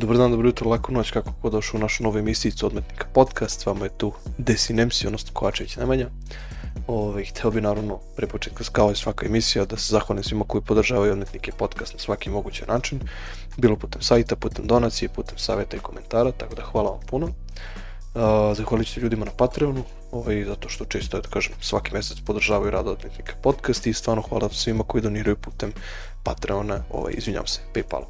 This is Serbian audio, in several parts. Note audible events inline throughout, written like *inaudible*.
Dobar dan, dobro jutro, laku noć, kako god došao u našu novu emisiju Odmetnika podcast, vama je tu Desinemsi, odnosno Kovačević Nemanja. Ove, ovaj, hteo bi naravno pre početka kao i svaka emisija da se zahvalim svima koji podržavaju Odmetnike podcast na svaki mogući način, bilo putem sajta, putem donacije, putem savjeta i komentara, tako da hvala vam puno. Uh, zahvalit ću ljudima na Patreonu, ovaj, zato što često, da kažem, svaki mjesec podržavaju rad Odmetnika podcast i stvarno hvala svima koji doniraju putem Patreona, ovaj, izvinjam se, Paypala.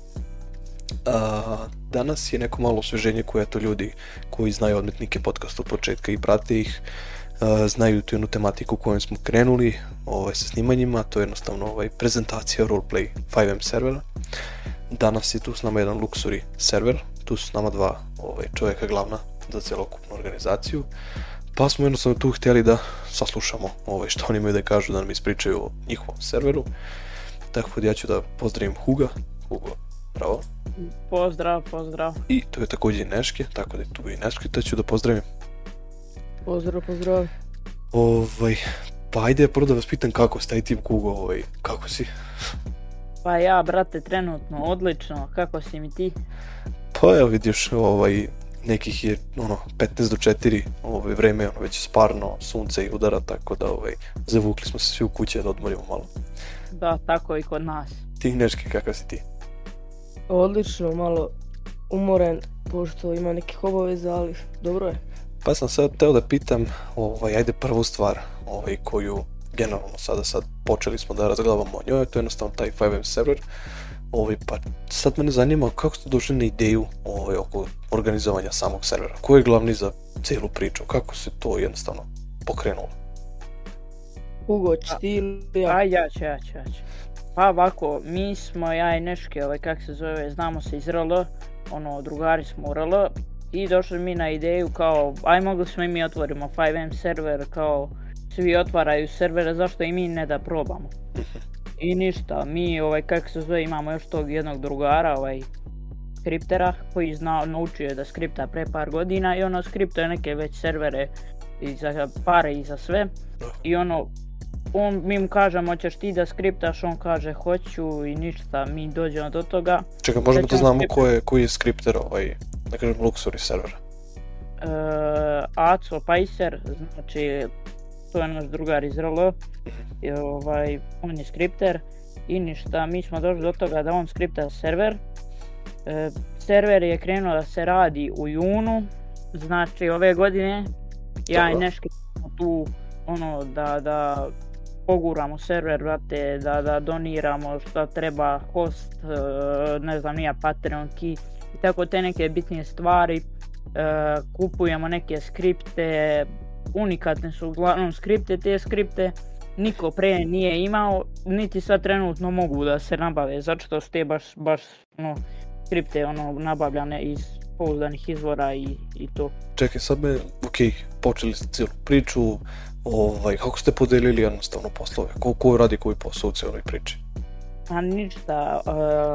A, danas je neko malo osvježenje koje to ljudi koji znaju odmetnike podcasta od početka i prate ih znaju tu jednu tematiku u kojoj smo krenuli ovaj, sa snimanjima, to je jednostavno ovaj, prezentacija roleplay 5M servera. Danas je tu s nama jedan luksuri server, tu su s nama dva ovaj, čovjeka glavna za celokupnu organizaciju, pa smo jednostavno tu htjeli da saslušamo ovaj, što oni imaju da kažu, da nam ispričaju o njihovom serveru. Tako da ja ću da pozdravim Huga. Hugo, bravo. Pozdrav, pozdrav. I to je također Neške, tako da je tu i Neške, to ću da pozdravim. Pozdrav, pozdrav. Ovaj, pa ajde prvo da vas pitam kako ste, Tim Kugo, ovaj, kako si? Pa ja, brate, trenutno odlično, kako si mi ti? Pa evo vidiš, ovaj, nekih je ono, 15 do 4 ovaj, vreme ono, već sparno, sunce i udara, tako da ovaj, zavukli smo se svi u kuće da odmorimo malo. Da, tako i kod nas. Ti Neške, kakav si ti? Odlično, malo umoren, pošto ima nekih obaveza, ali dobro je. Pa sam sad teo da pitam, ovaj, ajde prvu stvar ovaj, koju generalno sada sad počeli smo da razglavamo o njoj, to je jednostavno taj 5M server. Ovaj, pa sad mene zanima kako ste došli na ideju ovaj, oko organizovanja samog servera. Ko je glavni za cijelu priču? Kako se to jednostavno pokrenulo? Ugo, ti ili ja? ja ću, ja ću, ja ću. Pa ovako, mi smo ja i Neške, ovaj, kak se zove, znamo se iz RL, ono, drugari smo u RL, i došli mi na ideju kao, aj mogli smo i mi otvorimo 5M server, kao, svi otvaraju servere, zašto i mi ne da probamo. *laughs* I ništa, mi, ovaj, kak se zove, imamo još tog jednog drugara, ovaj, skriptera, koji zna, naučio je da skripta pre par godina i ono, skripto neke već servere i za pare i za sve. I ono, on, mi mu kažemo hoćeš ti da skriptaš, on kaže hoću i ništa, mi dođemo do toga. Čekaj, možemo da znamo ko je, koji je skripter ovaj, da kažem, Luxury server? E, Aco Pajser, znači to je naš drugar iz mhm. ovaj, on je skripter i ništa, mi smo došli do toga da on skripta server. E, server je krenuo da se radi u junu, znači ove godine, ja i Neški tu ono da, da poguramo server, da, da doniramo što treba, host, e, ne znam, nija Patreon key i tako te neke bitnije stvari. E, kupujemo neke skripte, unikatne su uglavnom skripte, te skripte niko pre nije imao, niti sad trenutno mogu da se nabave, zato što ste baš, baš ono, skripte ono, nabavljane iz pouzdanih izvora i, i to. Čekaj, sad me, ok, počeli ste cijelu priču, ovaj, kako ste podelili jednostavno poslove? Ko, ko radi koji posao u cijeloj priči? A pa ništa, eh,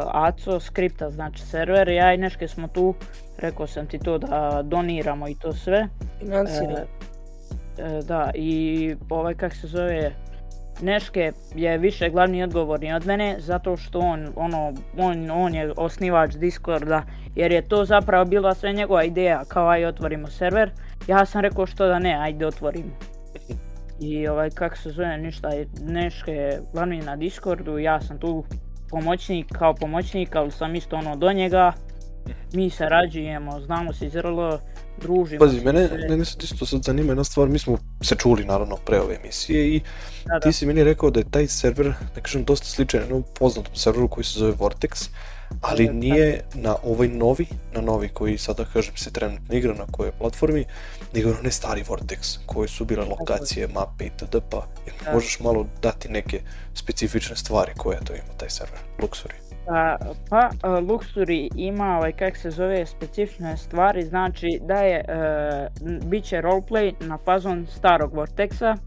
ACO skripta, znači server, ja i Neške smo tu, rekao sam ti to da doniramo i to sve. Finansira. Eh, eh, da, i ovaj, kak se zove, Neške je više glavni odgovorni od mene zato što on, ono, on, on je osnivač Discorda jer je to zapravo bila sve njegova ideja kao aj otvorimo server. Ja sam rekao što da ne, ajde otvorim. I ovaj kako se zove ništa, Neške je glavni na Discordu, ja sam tu pomoćnik kao pomoćnik ali sam isto ono do njega mi sarađujemo, znamo se iz RL, družimo Pazi, se. mene, mene se isto sad zanima jedna stvar, mi smo se čuli naravno pre ove emisije i ti si meni rekao da je taj server, da kažem, dosta sličan jednom poznatom serveru koji se zove Vortex, ali nije na ovaj novi, na novi koji sada kažem se trenutno igra na kojoj platformi, nego na onaj stari Vortex koji su bile lokacije, mape itd. pa možeš malo dati neke specifične stvari koje to ima taj server, Luxury. Pa, pa e, Luxury ima ovaj kak se zove specifične stvari, znači da je e, bit će roleplay na fazon starog Vortexa e,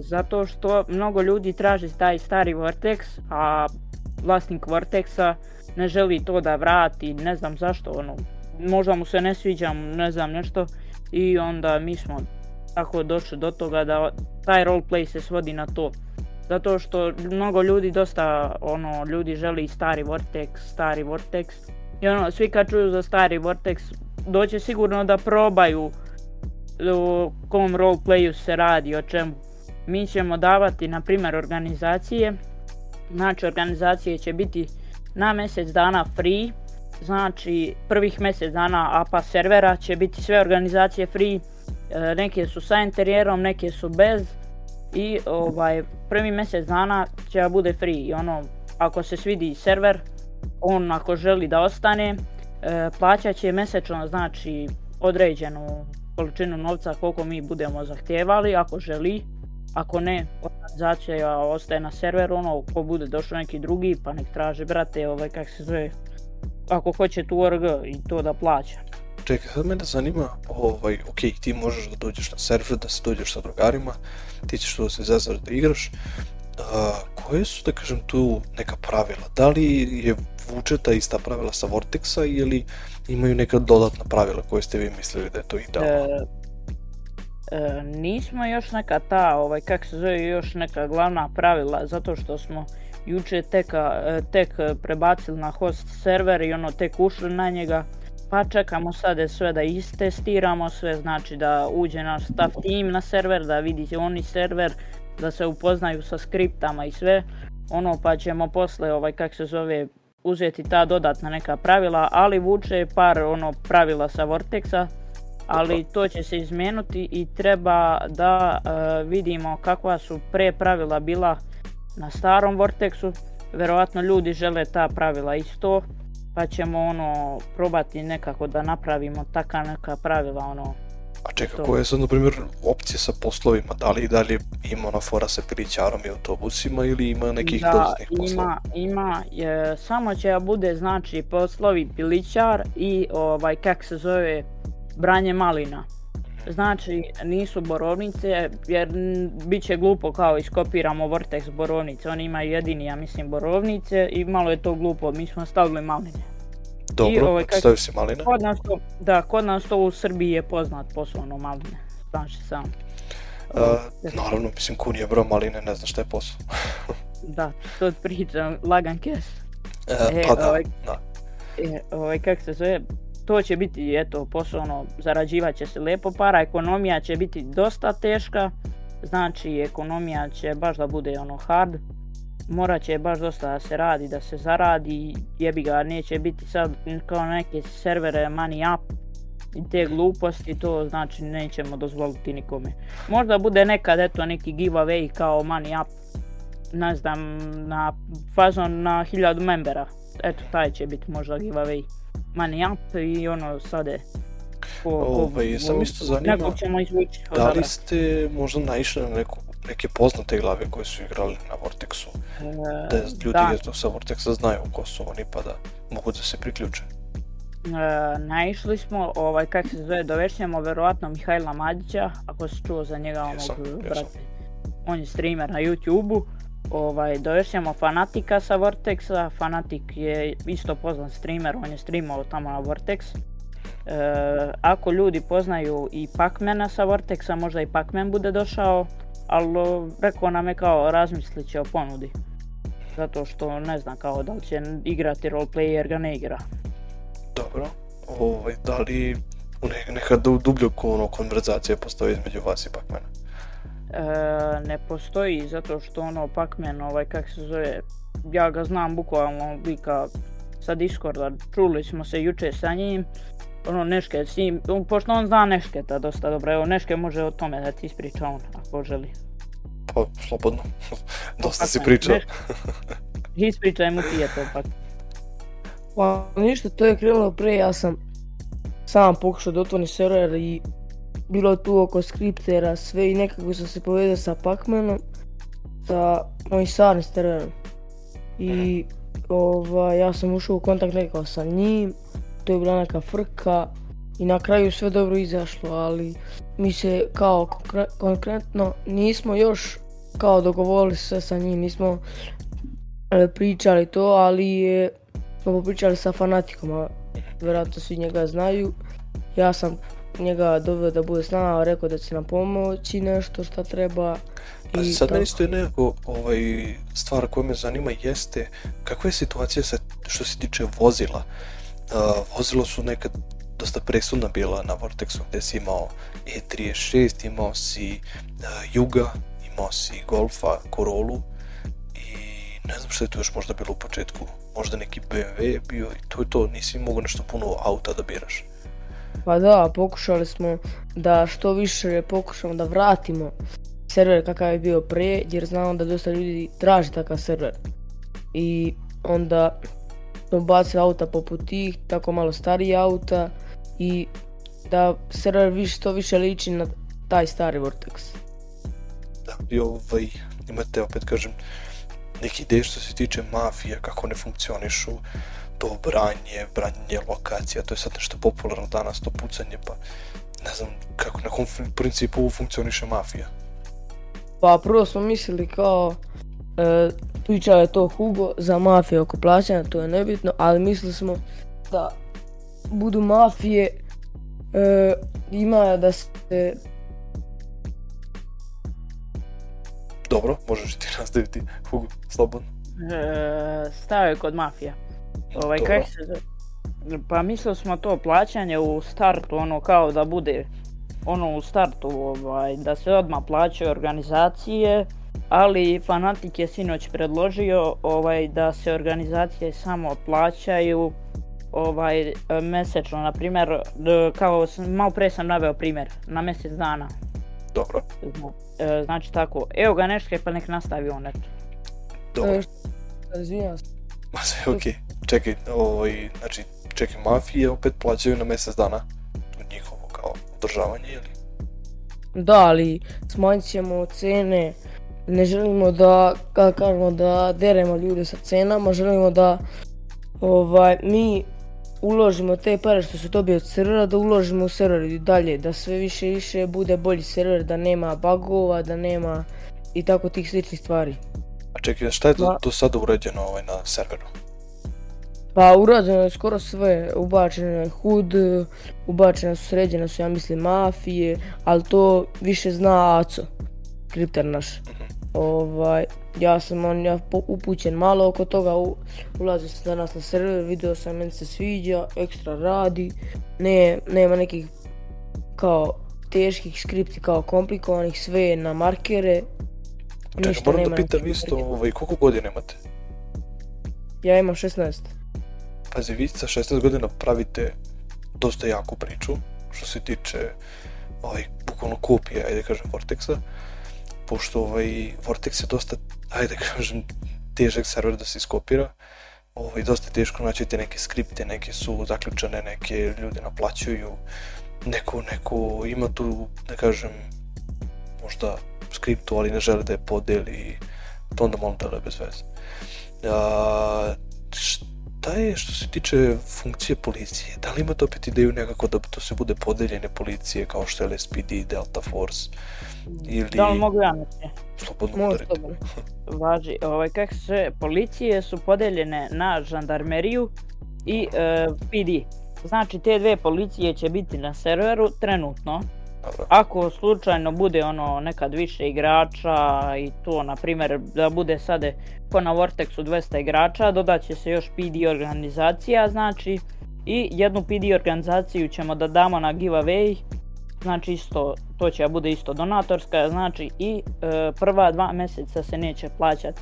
zato što mnogo ljudi traži taj stari Vortex, a vlasnik Vortexa ne želi to da vrati, ne znam zašto, ono, možda mu se ne sviđa, ne znam nešto i onda mi smo tako došli do toga da taj roleplay se svodi na to zato što mnogo ljudi dosta ono ljudi želi stari Vortex, stari Vortex i ono svi kad čuju za stari Vortex doće sigurno da probaju o kom roleplayu se radi, o čemu. Mi ćemo davati na primjer organizacije, znači organizacije će biti na mjesec dana free, znači prvih mjesec dana APA servera će biti sve organizacije free, e, neke su sa interijerom, neke su bez, i ovaj, prvi mjesec dana će bude free i ono, ako se svidi server, on ako želi da ostane, e, plaćat će mjesečno znači određenu količinu novca koliko mi budemo zahtijevali, ako želi, ako ne, organizacija ostaje na serveru, ono, ko bude došao neki drugi, pa nek traže, brate, ovaj, kak se zove, ako hoće tu org i to da plaća. Čekaj, sad mene zanima, ovaj, ok, ti možeš da dođeš na server, da se dođeš sa drugarima, ti ćeš tu da se zazar da igraš. koje su, da kažem, tu neka pravila? Da li je vuče ista pravila sa Vortexa ili imaju neka dodatna pravila koje ste vi mislili da je to idealno? E, e, nismo još neka ta, ovaj, kak se zove, još neka glavna pravila, zato što smo juče tek, tek prebacili na host server i ono tek ušli na njega pa čekamo sad sve da istestiramo, sve znači da uđe naš staff team na server, da vidi oni server, da se upoznaju sa skriptama i sve. Ono pa ćemo posle, ovaj, kak se zove, uzeti ta dodatna neka pravila, ali vuče par ono pravila sa Vortexa, ali to će se izmenuti i treba da e, vidimo kakva su pre pravila bila na starom Vortexu. Verovatno ljudi žele ta pravila isto, pa ćemo ono probati nekako da napravimo taka neka pravila ono a čekaj, koje su, na primjer, opcije sa poslovima? Da li i dalje ima ona fora sa pilićarom i autobusima ili ima nekih da, poslova? ima, ima. samo će bude, znači, poslovi piličar i, ovaj, kak se zove, branje malina. Znači, nisu borovnice, jer bit će glupo kao iskopiramo Vortex borovnice. Oni imaju jedini, ja mislim, borovnice i malo je to glupo. Mi smo stavili maline. Dobro, si ovaj, maline. Kod nas to, da, kod nas to u Srbiji je poznat poslovno maline. Znači sam. Uh, naravno, mislim, kun je bro maline, ne zna šta je posao. *laughs* da, to pričam, lagan kes. Uh, e, pa e, da, ovaj, da. E, ovaj, kako se zove, to će biti eto poslovno, zarađivat će se lepo para, ekonomija će biti dosta teška, znači ekonomija će baš da bude ono hard, morat će baš dosta da se radi, da se zaradi, jebi ga, neće biti sad kao neke servere money up i te gluposti, to znači nećemo dozvoliti nikome. Možda bude nekad eto neki giveaway kao money up, ne znam, na fazon na hiljadu membera, eto taj će biti možda giveaway ma i ono sade je. Ovaj, sam isto zanima, ćemo da li ste možda naišli na neke poznate glave koje su igrali na Vortexu? E, da ljudi da. sa Vortexa znaju ko su oni pa da mogu da se priključe. E, naišli smo, ovaj, kak se zove, dovešnjamo verovatno Mihajla Madića, ako se čuo za njega onog, on je streamer na YouTube-u. Ovaj, dovešćemo Fanatika sa Vortexa, Fanatik je isto poznan streamer, on je streamao tamo na Vortex. E, ako ljudi poznaju i Pacmana sa Vortexa, možda i Pacman bude došao, ali rekao nam je kao razmislit će o ponudi. Zato što ne znam kao da li će igrati roleplay jer ga ne igra. Dobro, ovaj, da li neka dublja ono, konverzacija postoji između vas i Pacmana? E, ne postoji zato što ono pac ovaj, kak se zove, ja ga znam bukvalno lika sa Discorda, čuli smo se juče sa njim, ono Neške s njim, pošto on zna Nešketa dosta dobro, evo Neške može o tome da ti ispriča on, ako želi. Pa, slobodno, *laughs* dosta si pričao. *laughs* Ispričaj mu ti je to pa. pa ništa, to je krilo prije, ja sam sam pokušao da otvorim server i bilo tu oko skriptera, sve i nekako sam se povezao sa Pacmanom, sa mojim starim serverom. I mhm. ovaj, ja sam ušao u kontakt nekako sa njim, to je bila neka frka i na kraju sve dobro izašlo, ali mi se kao konkretno nismo još kao dogovorili sve sa njim, nismo e, pričali to, ali je, smo popričali sa fanatikama, mhm. vjerojatno svi njega znaju. Ja sam njega doveo da bude s nama, rekao da će nam pomoći nešto šta treba. Pa sad meni isto je nekako ovaj, stvar koja me zanima jeste kakva je situacija sa, što se tiče vozila. Uh, su nekad dosta presudna bila na Vortexu gdje si imao E36, imao si uh, Juga, imao si Golfa, korolu i ne znam što je tu još možda bilo u početku. Možda neki BMW bio i to je to, nisi mogao nešto puno auta da biraš. Pa da, pokušali smo da što više pokušamo da vratimo server kakav je bio pre, jer znamo da dosta ljudi traži takav server. I onda smo bacili auta poput tih, tako malo stariji auta i da server više, što više liči na taj stari Vortex. Da, i ovaj, imate opet kažem, neke ideje što se tiče mafije, kako ne funkcionišu, to branje, lokacija, to je sad nešto popularno danas, to pucanje, pa ne znam kako na kom principu funkcioniše mafija. Pa prvo smo mislili kao, e, je to Hugo za mafije oko plaćanja, to je nebitno, ali mislili smo da budu mafije, e, ima da se... Dobro, možeš ti *laughs* nastaviti, Hugo, slobodno. E, je kod mafija. Ovaj, kaj se... Pa mislili smo to plaćanje u startu, ono kao da bude ono u startu, ovaj, da se odmah plaćaju organizacije, ali Fanatik je sinoć predložio ovaj, da se organizacije samo plaćaju ovaj, mjesečno, na primjer, kao malo pre sam naveo primjer, na mjesec dana. Dobro. E, znači tako, evo ga nešto, pa nek nastavi on eto. Dobro. E, *laughs* Ma sve okej, čekaj, ovaj, znači, čekaj, mafije opet plaćaju na mjesec dana njihovo kao održavanje ili? Da, ali smanjit ćemo cene, ne želimo da, kako kažemo, da deremo ljude sa cenama, želimo da ovaj, mi uložimo te pare što se dobije od servera, da uložimo u server i dalje, da sve više i više bude bolji server, da nema bugova, da nema i tako tih sličnih stvari. A čekaj, šta je do, sada uređeno ovaj na serveru? Pa urađeno je skoro sve, ubačeno je HUD, ubačeno su sređeno su ja mislim mafije, ali to više zna Aco, naš. Mhm. Ovaj, ja sam on, ja upućen malo oko toga, ulazio sam danas na server, vidio sam, meni se sviđa, ekstra radi, ne, nema nekih kao teških skripti kao komplikovanih, sve je na markere, Čekaj, moram da pitam isto, ovaj, koliko godina imate? Ja imam 16. Pazi, vi sa 16 godina pravite dosta jaku priču, što se tiče ovaj, bukvalno kopija, ajde kažem, Vortexa, pošto ovaj, Vortex je dosta, ajde kažem, težak server da se iskopira, ovaj, dosta teško naći te neke skripte, neke su zaključane, neke ljudi naplaćuju, neko, neko ima tu, da kažem, možda skriptu, ali ne žele da je podeli i to onda molim je bez veze. A, šta je što se tiče funkcije policije? Da li imate opet ideju nekako da to se bude podeljene policije kao što je LSPD, Delta Force? Ili... Da mogu ja ne? Slobodno *laughs* Važi, ovaj, kak se, policije su podeljene na žandarmeriju i e, PD. Znači te dve policije će biti na serveru trenutno. Ako slučajno bude ono nekad više igrača i to na primjer da bude sad ko na Vortexu 200 igrača, dodat će se još PD organizacija znači i jednu PD organizaciju ćemo da damo na giveaway znači isto, to će bude isto donatorska, znači i e, prva dva mjeseca se neće plaćati.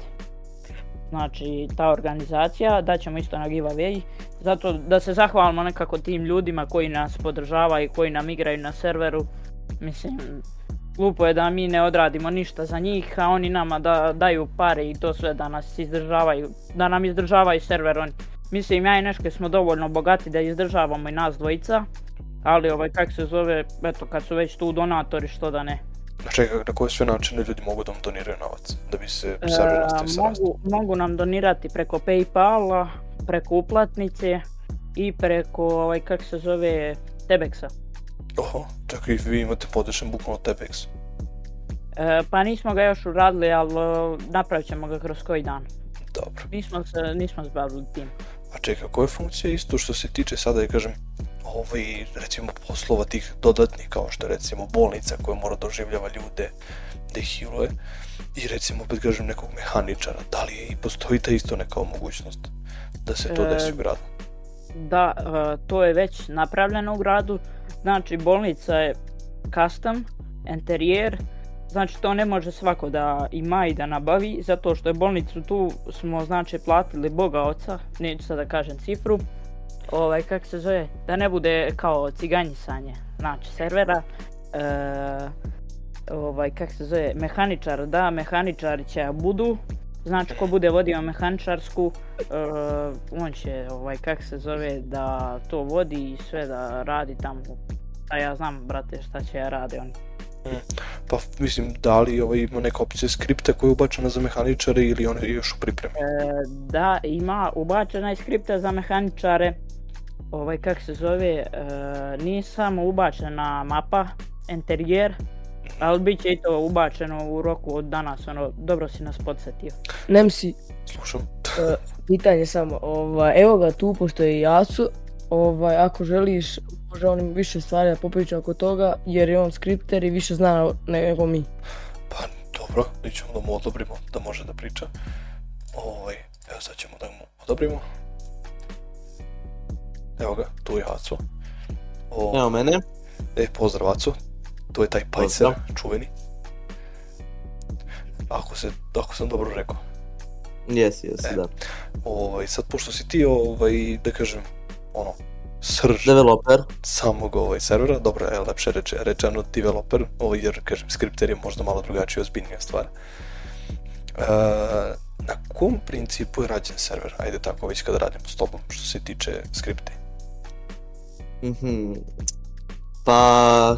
Znači ta organizacija, daćemo isto na giveaway zato da se zahvalimo nekako tim ljudima koji nas podržava i koji nam igraju na serveru. Mislim, glupo je da mi ne odradimo ništa za njih, a oni nama da, daju pare i to sve da nas izdržavaju, da nam izdržavaju server oni. Mislim, ja i Neške smo dovoljno bogati da izdržavamo i nas dvojica, ali ovaj, kak se zove, eto, kad su već tu donatori, što da ne. Na, na koje sve načine ljudi mogu da vam doniraju novac? Da bi se e, mogu, mogu nam donirati preko Paypala, preko uplatnice i preko, ovaj, kako se zove, Tebexa. Oho, čak i vi imate podešen bukvalno Tebex. E, pa nismo ga još uradili, ali napravit ćemo ga kroz koji dan. Dobro. Nismo se, nismo zbavili tim. A čekaj, koje funkcije isto što se tiče sada, i kažem, ovaj, recimo poslova tih dodatnih kao što recimo bolnica koja mora doživljava ljude da ih i recimo opet nekog mehaničara da li je i postoji ta isto neka mogućnost da se to e, desi u gradu da e, to je već napravljeno u gradu znači bolnica je custom enterijer, Znači to ne može svako da ima i da nabavi, zato što je bolnicu tu smo znači platili boga oca, neću sad da kažem cifru, ovaj, kak se zove, da ne bude kao ciganjisanje, znači servera, e, ovaj, kak se zove, mehaničar, da, mehaničar će budu, znači ko bude vodio mehaničarsku, e, on će, ovaj, kak se zove, da to vodi i sve da radi tamo, a ja znam, brate, šta će ja radi Pa mislim, da li ovaj, ima neka opcija skripta koja je ubačena za mehaničare ili ona je još u pripremi? E, da, ima ubačena je skripta za mehaničare, ovaj kak se zove, uh, nije samo ubačena mapa, interijer, ali bit će i to ubačeno u roku od danas, ono, dobro si nas podsjetio. Nem si... E, pitanje samo, ovaj, evo ga tu, pošto je Jacu, ovaj, ako želiš, može on više stvari da popriča oko toga, jer je on skripter i više zna nego mi. Pa, dobro, mi da mu odobrimo da može da priča. Ovaj, evo sad ćemo da mu odobrimo. Evo ga, tu je Hacu. O, Evo mene. E, pozdrav To to je taj Pajcer, čuveni. Ako, se, ako sam dobro rekao. Jesi, jesi, e, da. Ovaj, sad, pošto si ti, ovaj, da kažem, ono, srž developer. samog ovaj servera, dobro, je lepše rečeno developer, ovaj, jer, kažem, skripter je možda malo drugačije, ozbiljnija stvar. E, na kom principu je rađen server, ajde tako već kad radim s tobom, što se tiče skripte? Mhm. Pa,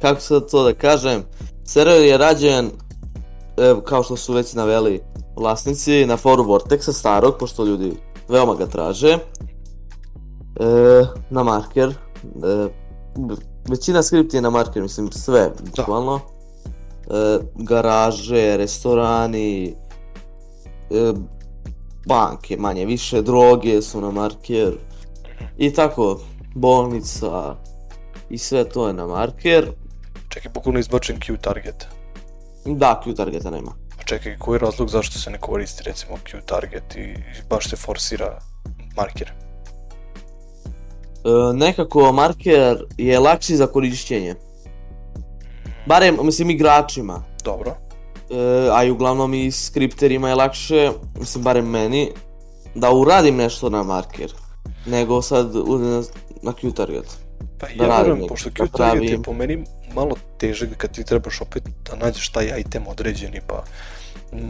kako sad to da kažem, server je rađen, kao što su već naveli vlasnici, na foru Vortexa starog, pošto ljudi veoma ga traže. E, na marker. E, većina skripti je na marker, mislim sve, bukvalno. E, garaže, restorani, banke manje više, droge su na marker i tako, bolnica i sve to je na marker Čekaj, bukvalno izbačen Q target. Da, Q targeta nema. Pa čekaj, koji je razlog zašto se ne koristi recimo Q target i baš se forsira marker? E, nekako marker je lakši za korišćenje. Barem, mislim, igračima. Dobro. E, a i uglavnom i skripterima je lakše, mislim, barem meni, da uradim nešto na marker. Nego sad na q target. Pa ja pošto q target je po meni malo teže kad ti trebaš opet da nađeš taj item određeni, pa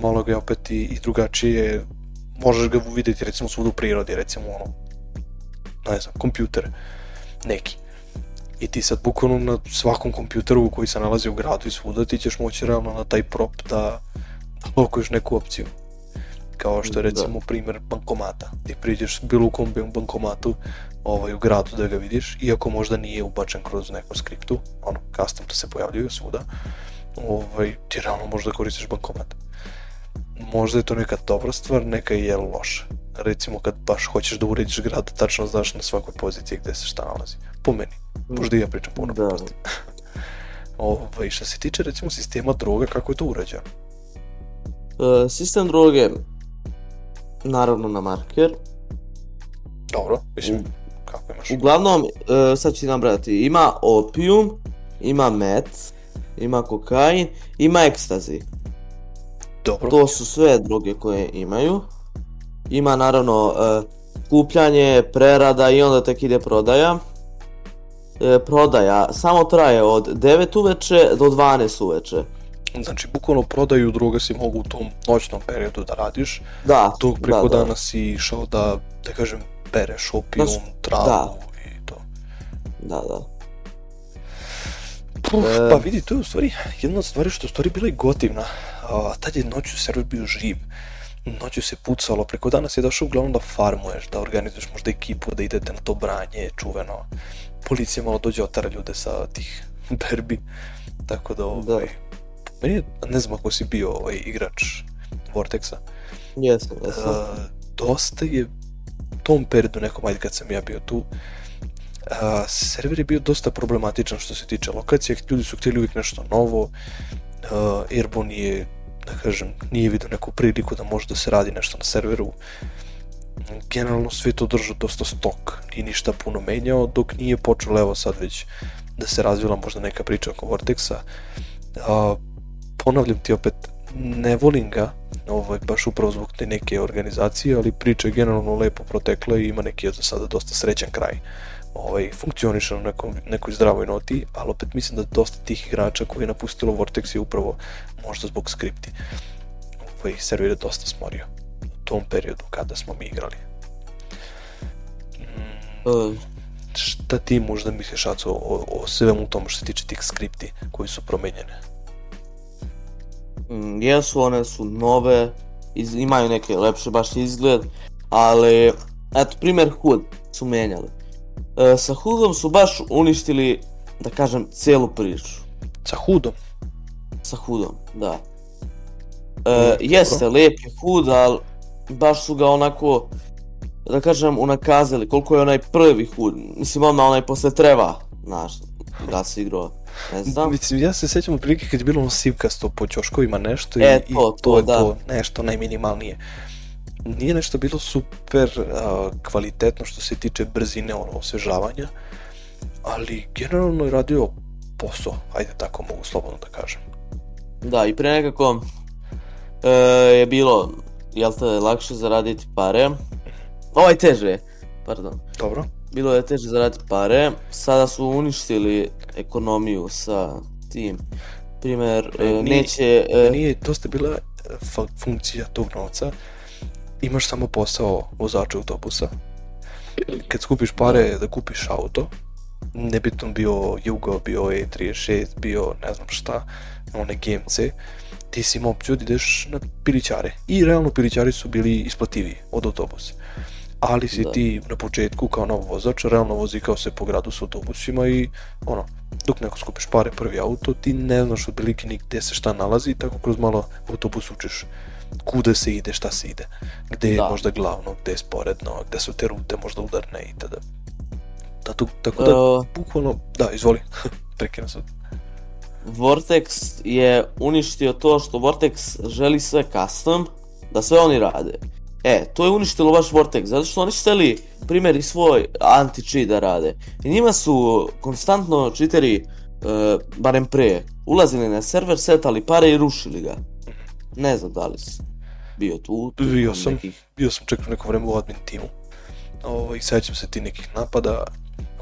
malo ga je opet i, drugačije, možeš ga vidjeti recimo svuda u prirodi, recimo ono, ne znam, kompjuter neki. I ti sad bukvalno na svakom kompjuteru koji se nalazi u gradu i svuda ti ćeš moći realno na taj prop da, neku opciju. Kao što je recimo primjer bankomata. Ti priđeš bilo u u bankomatu, ovaj, u gradu da ga vidiš, iako možda nije ubačen kroz neku skriptu, ono, custom da se pojavljuju svuda, ovaj, ti realno možda koristiš bankomat. Možda je to neka dobra stvar, neka je loša. Recimo kad baš hoćeš da urediš grad, tačno znaš na svakoj poziciji gdje se šta nalazi. Po meni. Možda i ja pričam puno da. *laughs* ovaj, što se tiče recimo sistema droga, kako je to urađeno? E, sistem droge, naravno na marker. Dobro, mislim, mm. Uglavnom, e, sad ću nabrati, ima opium, ima met, ima kokain, ima ekstazi. Dobro. To su sve druge koje imaju. Ima naravno e, kupljanje, prerada i onda tek ide prodaja. E, prodaja samo traje od 9 uveče do 12 uveče. Znači, bukvalno prodaju druge si mogu u tom noćnom periodu da radiš. Da, Dok preko da, dana si išao da, da kažem, pereš opijum, travu i to. Da, da. Pa e, vidi, to je u stvari jedna od stvari što je u stvari bila i gotivna. A, tad je noću servis bio živ. Noću se pucalo, preko danas je došao uglavnom da farmuješ, da organizuješ možda ekipu, da idete na to branje, čuveno. Policija malo dođe otara ljude sa tih *laughs* berbi. Tako da, ovaj, meni ne znam ako si bio ovaj igrač Vortexa. Jesam, jesam. dosta je tom periodu nekom, ajde kad sam ja bio tu, a, server je bio dosta problematičan što se tiče lokacije, ljudi su htjeli uvijek nešto novo, a, nije je, da kažem, nije vidio neku priliku da može da se radi nešto na serveru, generalno sve to drža dosta stok i ništa puno menjao dok nije počelo evo sad već da se razvila možda neka priča oko Vortexa a, ponavljam ti opet ne volim ga, ovaj, baš upravo zbog te neke organizacije, ali priča je generalno lepo protekla i ima neki od sada dosta srećan kraj. Ovaj, funkcioniše na nekom, nekoj zdravoj noti, ali opet mislim da dosta tih igrača koji je napustilo Vortex je upravo možda zbog skripti. Ovaj, server je dosta smorio u tom periodu kada smo mi igrali. Mm, pa- šta ti možda misliš, Aco, o, o svemu tom što se tiče tih skripti koji su promenjene? Mm, jesu, one su nove, imaju neke lepše baš izgled, ali eto primjer Hood su menjali. E, sa Hoodom su baš uništili, da kažem, cijelu priču. Sa HUDom? Sa HUDom da. E, mm, jeste, lijep je Hood, ali baš su ga onako, da kažem, unakazili koliko je onaj prvi Hood, mislim onda onaj posle treba znaš, da se igrao. Mislim, ja se sjećam prilike kad je bilo ono sivkasto po čoškovima nešto e, i, to, i to, to, je da. nešto najminimalnije. Nije nešto bilo super kvalitetno što se tiče brzine ono, osvežavanja, ali generalno je radio posao, ajde tako mogu slobodno da kažem. Da, i pre nekako e, je bilo, jel te, lakše zaraditi pare, mhm. ovaj teže pardon. Dobro bilo je teže zaraditi pare, sada su uništili ekonomiju sa tim. Primjer, e, neće... E, nije, to ste bila e, funkcija tog novca, imaš samo posao vozača autobusa, kad skupiš pare da kupiš auto, nebitno bio Jugo, bio E36, bio ne znam šta, one GMC, ti si imao opciju da ideš na pilićare. I realno pilićari su bili isplativiji od autobusa ali si ti na početku kao novo vozač, realno vozi kao se po gradu s autobusima i ono, dok neko skupiš pare prvi auto, ti ne znaš otprilike ni gde se šta nalazi i tako kroz malo autobus učiš kude se ide, šta se ide, gdje je možda glavno, gde je sporedno, gdje su te rute možda udarne i tada. Tako, tako da, uh, bukvalno, da, izvoli, *laughs* prekina sad. Vortex je uništio to što Vortex želi sve custom, da sve oni rade. E, to je uništilo vaš Vortex, zato što oni šteli primjer svoj anti-cheat da rade. I njima su konstantno čiteri, e, barem pre, ulazili na server, setali pare i rušili ga. Ne znam da li si bio tu. bio, sam, bio sam čekao neko vreme u admin timu. Ovo, ovaj, I se ti nekih napada,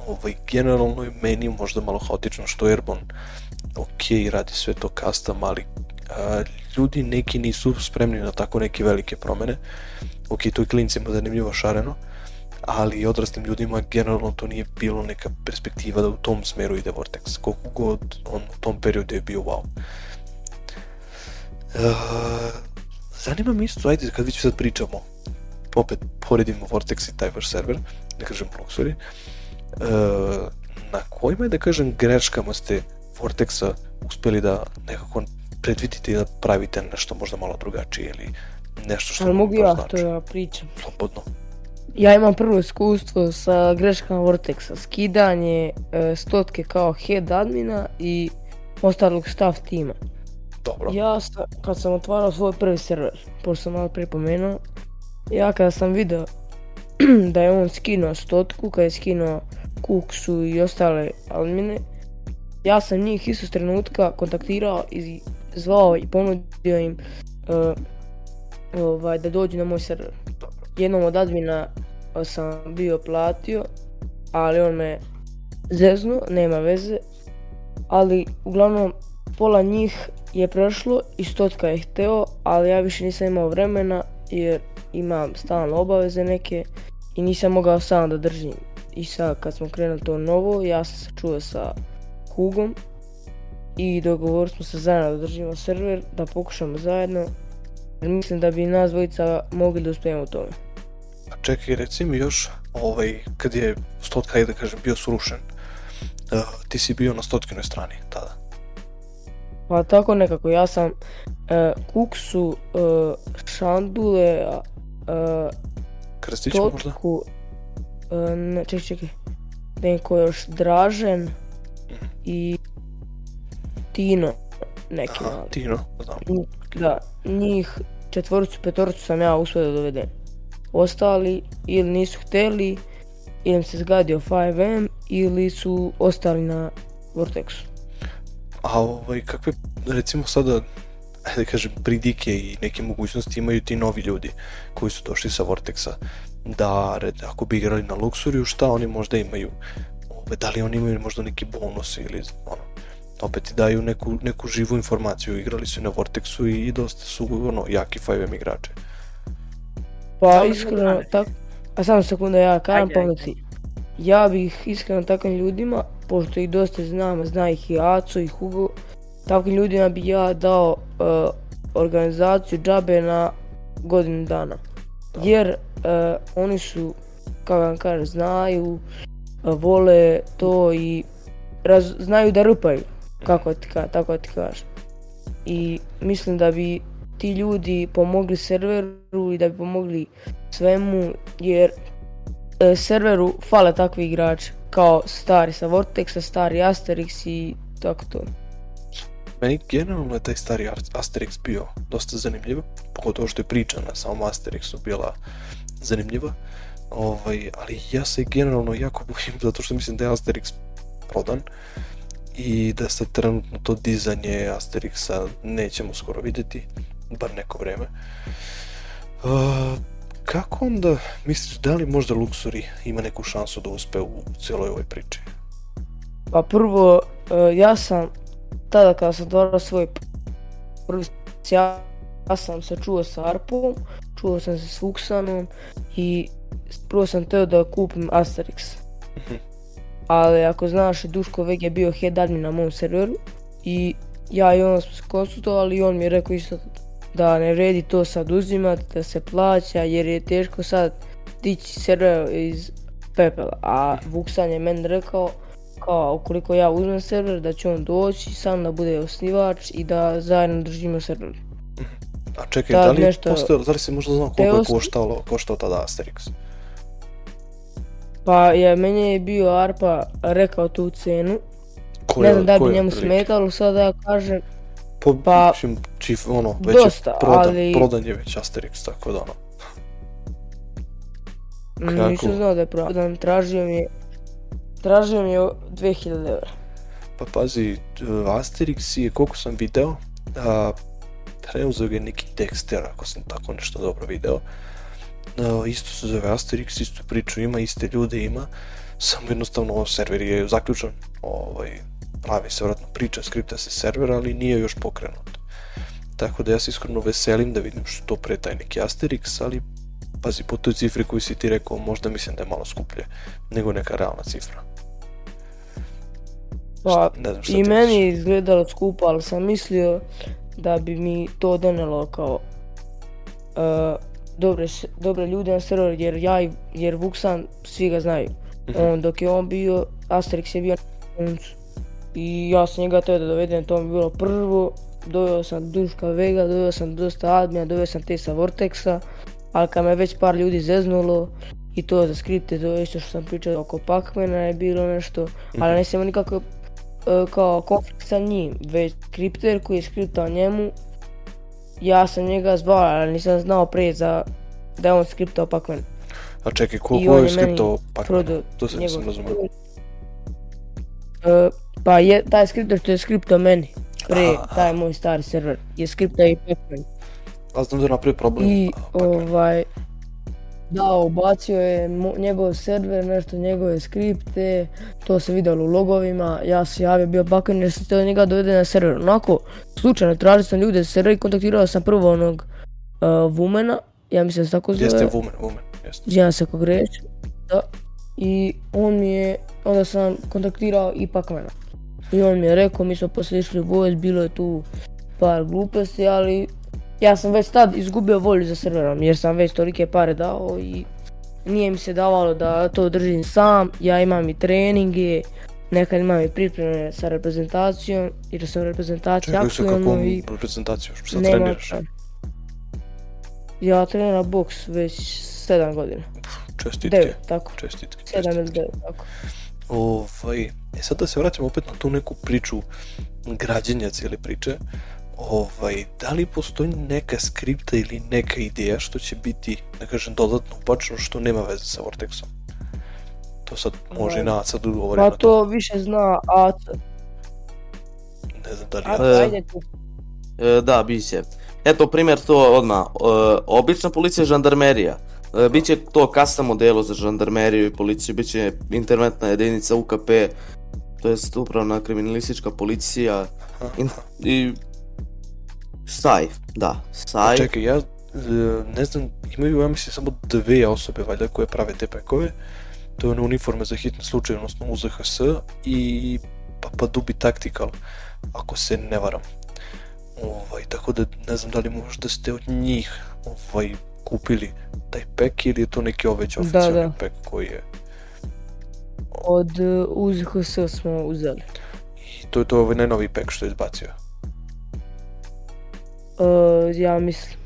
ovaj, generalno je meni možda malo haotično što Airborne ok, radi sve to custom, ali ljudi neki nisu spremni na tako neke velike promene ok, to je klincima zanimljivo šareno, ali i odraslim ljudima generalno to nije bilo neka perspektiva da u tom smeru ide Vortex, koliko god on u tom periodu je bio wow. E, zanima me isto, ajde kad već sad pričamo, opet poredimo Vortex i taj vaš server, da kažem Luxury, e, na kojima je, da kažem, greškama ste Vortexa uspjeli da nekako predvidite i da pravite nešto možda malo drugačije ili nešto što... Ali mogu ja to ja znači. pričam. Slobodno. Ja imam prvo iskustvo sa greškama Vortexa, skidanje e, stotke kao head admina i ostalog staff tima. Dobro. Ja kad sam otvarao svoj prvi server, pošto sam malo pomenuo, ja kada sam video *clears throat* da je on skinuo stotku, kada je skinuo Kuksu i ostale admine, ja sam njih isto trenutka kontaktirao i zvao i ponudio im e, ovaj, da dođu na moj server. Jednom od admina sam bio platio, ali on me zeznu, nema veze. Ali uglavnom pola njih je prošlo i stotka je hteo, ali ja više nisam imao vremena jer imam stalno obaveze neke i nisam mogao sam da držim. I sad kad smo krenuli to novo, ja sam se čuo sa Hugom i dogovorili smo se zajedno da držimo server, da pokušamo zajedno Mislim da bi nas dvojica mogli da uspijemo u tome. A čekaj, reci mi još, ovaj, kad je stotka, i da kažem, bio srušen, eh, ti si bio na stotkinoj strani tada. Pa tako nekako, ja sam eh, Kuksu, uh, Šandule, Krstić možda? ne, čekaj, čekaj, neko još Dražen mhm. i Tino neki. Aha, Tino, znam. Da, njih četvorcu, petorcu sam ja uspio da dovedem. Ostali ili nisu htjeli, ili im se zgadio 5M, ili su ostali na Vortexu. A ovaj, kakve, recimo sada, da kažem, pridike i neke mogućnosti imaju ti novi ljudi koji su došli sa Vortexa. Da, red, ako bi igrali na Luxuriju, šta oni možda imaju? da li oni imaju možda neki bonus ili ono, opet ti daju neku, neku živu informaciju. Igrali su na Vortexu i, dosta su ono, jaki 5M igrače. Pa iskreno, tak, a samo sekunda ja karam Ja bih iskreno takvim ljudima, pošto ih dosta znam, zna ih i Aco i Hugo, takvim ljudima bi ja dao e, organizaciju džabe na godinu dana. Jer e, oni su, kako vam kažem, znaju, vole to i znaju da rupaju kako ti ka, tako ti kažem. I mislim da bi ti ljudi pomogli serveru i da bi pomogli svemu jer e, serveru fale takvi igrači kao stari sa Vortexa, stari Asterix i tako to. Meni generalno je taj stari Asterix bio dosta zanimljiv, pogotovo što je priča na samom Asterixu bila zanimljiva. Ovaj, ali ja se generalno jako bojim zato što mislim da je Asterix prodan i da se trenutno to dizanje Asterixa nećemo skoro vidjeti, bar neko vrijeme. E, kako onda misliš, da li možda Luxury ima neku šansu da uspe u cijeloj ovoj priči? Pa prvo, e, ja sam tada kada sam dobro svoj prvi ja sam se čuo sa Arpom, čuo sam se s Vuksanom i prvo sam teo da kupim Asterix. Mhm ali ako znaš Duško Veg je bio head admin na mom serveru i ja i on smo se konsultovali i on mi je rekao isto da ne vredi to sad uzimati, da se plaća jer je teško sad dići server iz pepela. A Vuksan je meni rekao kao ukoliko ja uzmem server da će on doći sam da bude osnivač i da zajedno držimo server. A čekaj, da li, nešto... da si možda znao koliko je koštao tada Asterix? Pa je, meni je bio Arpa rekao tu cenu. ne znam da bi njemu smetalo, smetalo, sada ja kažem... Po, pa, čif, ono, već dosta, je prodan, ali... prodan je već Asterix, tako da ono. Mm, Kako? Nisam znao da je prodan, tražio mi je, tražio mi 2000 eura. Pa pazi, e, Asterix je, koliko sam video, a, preuzeo ga je neki Dexter, ako sam tako nešto dobro video. E, isto se zove Asterix, istu priču ima, iste ljude ima, samo jednostavno ovo server je zaključan, ovaj, pravi se vratno priča, skripta se server, ali nije još pokrenut. Tako da ja se iskreno veselim da vidim što pre taj neki Asterix, ali pazi, po toj cifri koju si ti rekao, možda mislim da je malo skuplje nego neka realna cifra. Pa, ne znam šta i meni je izgledalo skupo, ali sam mislio da bi mi to donelo kao e, dobre, dobre ljude na server jer ja i, jer Vuksan svi ga znaju. Mhm. On, dok je on bio, Asterix je bio na I ja sam njega to da dovedem, to mi je bilo prvo. Doveo sam Duška Vega, doveo sam dosta admina, doveo sam Tesa Vortexa. Ali kad me već par ljudi zeznulo, i to za skripte, to je isto što sam pričao oko Pacmana je bilo nešto, ali mhm. nisam sam nikako e, kao konflikt sa njim, već skripter koji je skriptao njemu ja sam njega zvao, ali nisam znao prije za, da je on skriptao pac A čekaj, ko, je, skripto skriptao pac To se nisam razumio. E, pa je, taj skriptor što je skriptao meni, prije, Aha. taj moj stari server, je skriptao i pac A znam da je napravio problem. I, ovaj, da, ubacio je njegov server, nešto njegove skripte, to se vidjelo u logovima, ja se javio bio bakan jer sam htio njega dovede na server. Onako, slučajno, tražio sam ljude s server i kontaktirao sam prvo onog Vumena, e, ja mislim da se tako zove. Jeste Vumen, Vumen, jeste. se kako reći, da. I on mi je, onda sam kontaktirao i pakmena. I on mi je rekao, mi smo poslije išli bilo je tu par gluposti, ali ja sam već tad izgubio volju za serverom jer sam već tolike pare dao i nije mi se davalo da to držim sam. Ja imam i treninge, nekad imam i pripreme sa reprezentacijom jer sam reprezentacija Čekaj, se i... reprezentaciju? Šta treniraš? Ja treniram boks već 7 godina. Čestitke. tako. Čestitke. 7 ili 9, tako. Ovaj, e sad da se vraćamo opet na tu neku priču građenja cijele priče ovaj, da li postoji neka skripta ili neka ideja što će biti, da kažem, dodatno upačeno što nema veze sa Vortexom? To sad može i sad da odgovori pa to. više zna Aca. Ne znam da li e, e, da, bi se. Eto, primjer to odmah. E, obična policija žandarmerija. E, biće to custom modelo za žandarmeriju i policiju, bit će jedinica UKP, to jest upravna kriminalistička policija. I Saj, da, Saj. Čekaj, ja e, ne znam, imaju ja mislim samo dve osobe valjda koje prave te pekove. To je ono uniforme za hitne slučaje, odnosno UZHS i pa, pa Dubi Tactical, ako se ne varam. Ovaj, tako da ne znam da li možda ste od njih ovaj, kupili taj pek ili je to neki oveć ovaj oficijalni pek koji je... Od e, UZHS smo uzeli. I to je to ovaj najnoviji pek što je izbacio. E, ja mislim.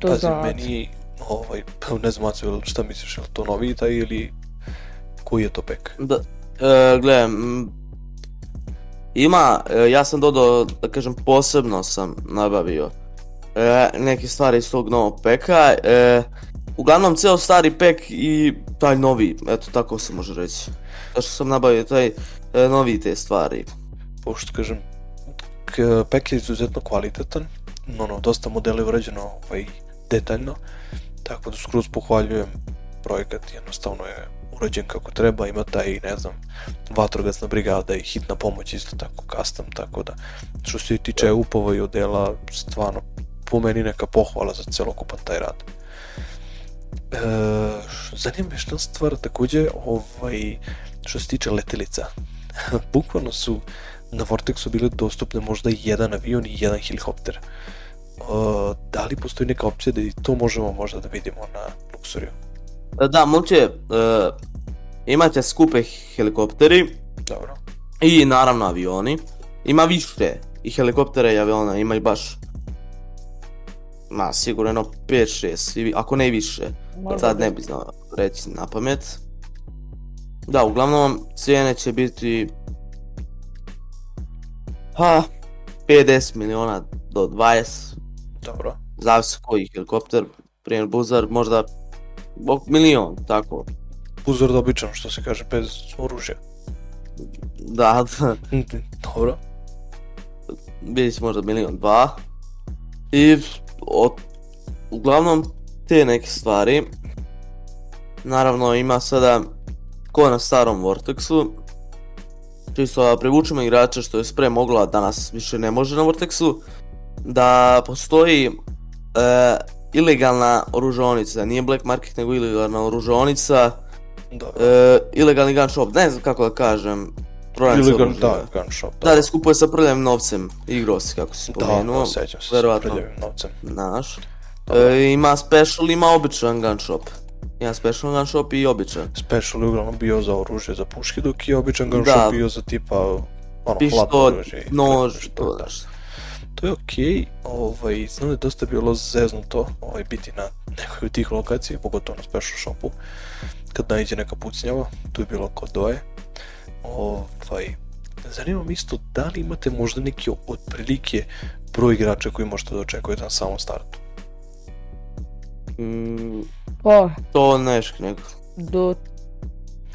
To Pazi, za meni ovaj, pa ne znam Aco, šta misliš, je li to novi taj ili koji je to pek? Da, e, gle, ima, e, ja sam dodao, da kažem, posebno sam nabavio e, neke stvari iz tog novog peka. uglavnom, ceo stari pek i taj novi, eto tako se može reći. Zato što sam nabavio taj novi te stvari. Pošto kažem, pek je izuzetno kvalitetan, ono, dosta modela je uređeno ovaj, detaljno, tako da skroz pohvaljujem projekat, jednostavno je urađen kako treba, ima taj, ne znam, vatrogasna brigada i hitna pomoć isto tako custom, tako da što se tiče upova i odela, stvarno po meni neka pohvala za celokupan taj rad. E, zanima me što stvar takođe ovaj, što se tiče letilica bukvalno su na Vortexu bile dostupne možda jedan avion i jedan helikopter. da li postoji neka opcija da i to možemo možda da vidimo na Luxoriju? Da, moće, imate skupe helikopteri Dobro. i naravno avioni. Ima više i helikoptere i aviona, ima i baš ma sigurno 5-6, ako ne više. Sad ne bi znao reći na pamet. Da, uglavnom cijene će biti ha, 50 miliona do 20. Dobro. koji helikopter, primjer buzar, možda milion, tako. Buzar dobičan, što se kaže, bez oružja. Da, *laughs* da. Dobro. Bili možda milion dva. I od, uglavnom te neke stvari. Naravno ima sada ko na starom Vortexu. Čisto da privučimo igrača što je Spre mogla, danas više ne može na Vortexu. Da postoji e, ilegalna oružonica, nije black market nego ilegalna oružonica. E, ilegalni gun shop, ne znam kako da kažem. Ilegalni da, gun shop. Da, skupuje sa prljavim novcem, igros kako si spomenuo. se, sa novcem. Naš. ima special, ima običan gun shop. Ja special gun shop i običan. Special je uglavnom bio za oružje za puške, dok je običan gun shop bio za tipa ono, oružje. nož, to To je okej, ovaj, znam da je dosta bilo zeznuto ovaj, biti na nekoj od tih lokacija, pogotovo na special shopu. Kad najde neka pucnjava, tu je bilo kod doje. Ovaj, zanima me isto da li imate možda neki otprilike broj igrača koji možete da očekujete na samom startu? Mm pa... To neš Do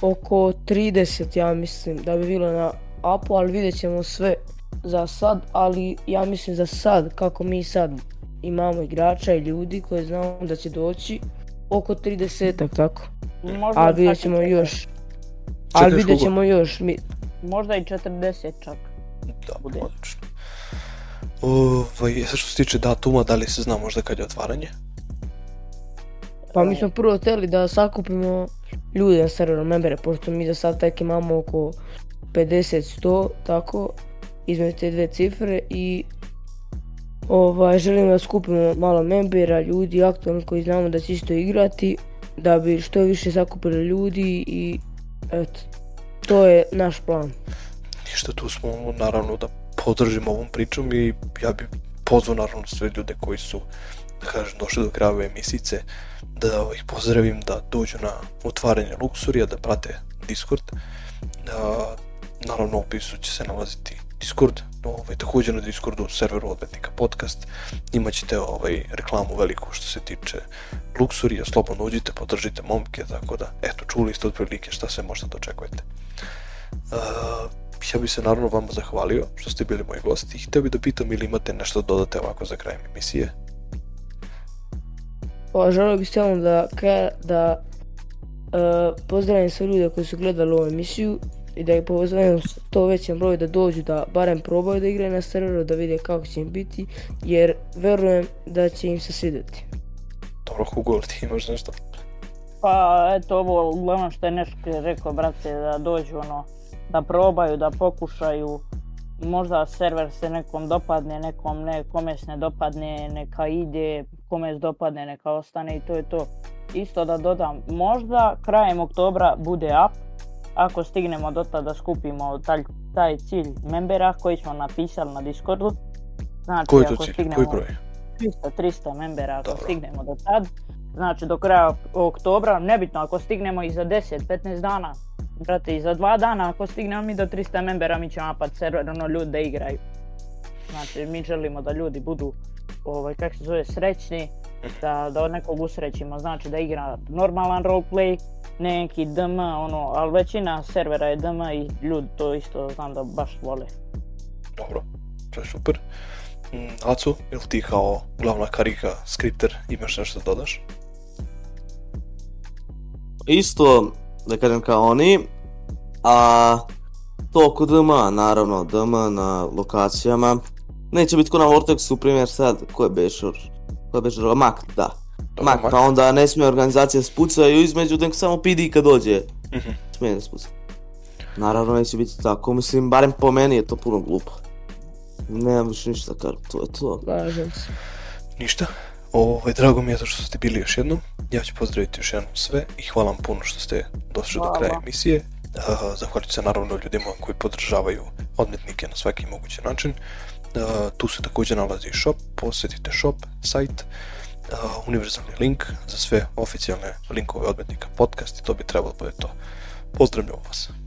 oko 30 ja mislim da bi bilo na apu, ali vidjet ćemo sve za sad, ali ja mislim za sad, kako mi sad imamo igrača i ljudi koji znamo da će doći, oko 30 tak, tako. ali vidjet ćemo još. Ali vidjet ćemo još. Mi... Možda i 40 čak. Da, odlično. Ovaj, e, što se tiče datuma, da li se zna možda kad je otvaranje? Pa mi smo prvo hteli da sakupimo ljude na serveru membere, pošto mi za sad tek imamo oko 50-100, tako, između te dve cifre i ovaj, želimo da skupimo malo membera, ljudi aktualni koji znamo da će isto igrati, da bi što više sakupili ljudi i eto, to je naš plan. Ništa, tu smo naravno da podržimo ovom pričom i ja bih pozvao naravno sve ljude koji su kažem, došli do kraja ove emisice, da ih ovaj, pozdravim, da dođu na otvaranje Luksurija, da prate Discord. naravno, u opisu će se nalaziti Discord, ovaj, također na Discordu serveru odmetnika podcast imaćete ovaj, reklamu veliku što se tiče Luksurija, slobodno uđite, podržite momke, tako da, eto, čuli ste otprilike šta se možda dočekujete. ja bi se naravno vama zahvalio što ste bili moji gosti i htio bi da pitam ili imate nešto dodate ovako za kraj emisije. Pa želio bih samo da, da e, pozdravim sve ljude koji su gledali ovu emisiju i da ih pozovem to većem broju da dođu da barem probaju da igraju na serveru, da vide kako će im biti, jer verujem da će im se svidjeti. Dobro, Hugo, *laughs* ti imaš nešto? Pa eto ovo, uglavnom što je nešto rekao, brate, da dođu ono, da probaju, da pokušaju, možda server se nekom dopadne, nekom ne, kome se ne dopadne, neka ide, kome dopadne neka ostane i to je to. Isto da dodam, možda krajem oktobra bude up, ako stignemo do tada da skupimo taj, taj cilj membera koji smo napisali na Discordu. Znači, koji to ako cilj? Stignemo... Koji broj? 300, 300 membera ako stignemo do tad. Znači do kraja oktobra, nebitno ako stignemo i za 10-15 dana, brate i za dva dana ako stignemo mi do 300 membera mi ćemo napati server ono ljudi da igraju. Znači mi želimo da ljudi budu ovaj, kako se zove, srećni, da, da nekog usrećimo, znači da igra normalan roleplay, neki DM, ono, ali većina servera je DM i ljudi to isto znam da baš vole. Dobro, to je super. Mm, Acu, ili ti kao glavna karika, skripter, imaš nešto da dodaš? Isto, da kažem kao oni, a to oko DM, naravno, DM na lokacijama, neće biti ko na Vortexu, primjer sad, ko je Bešor? Ko je Bešor? Mak, da. Mak, pa onda ne smije organizacija spucaju između nek samo PD kad dođe. mm Smije ne spucaju. Naravno neće biti tako, mislim, barem po meni je to puno glupo. Nemam više ništa kar, to je to. se. Ništa. Ovo, ovaj, drago mi je to što ste bili još jednom. Ja ću pozdraviti još jednom sve i hvala vam puno što ste došli do kraja emisije. Eh, Zahvaljujem se naravno ljudima koji podržavaju odmetnike na svaki mogući način. E, tu se također nalazi shop, posjetite shop, sajt, e, univerzalni link za sve oficijalne linkove odmetnika podcast i to bi trebalo bude to. Pozdravljam vas!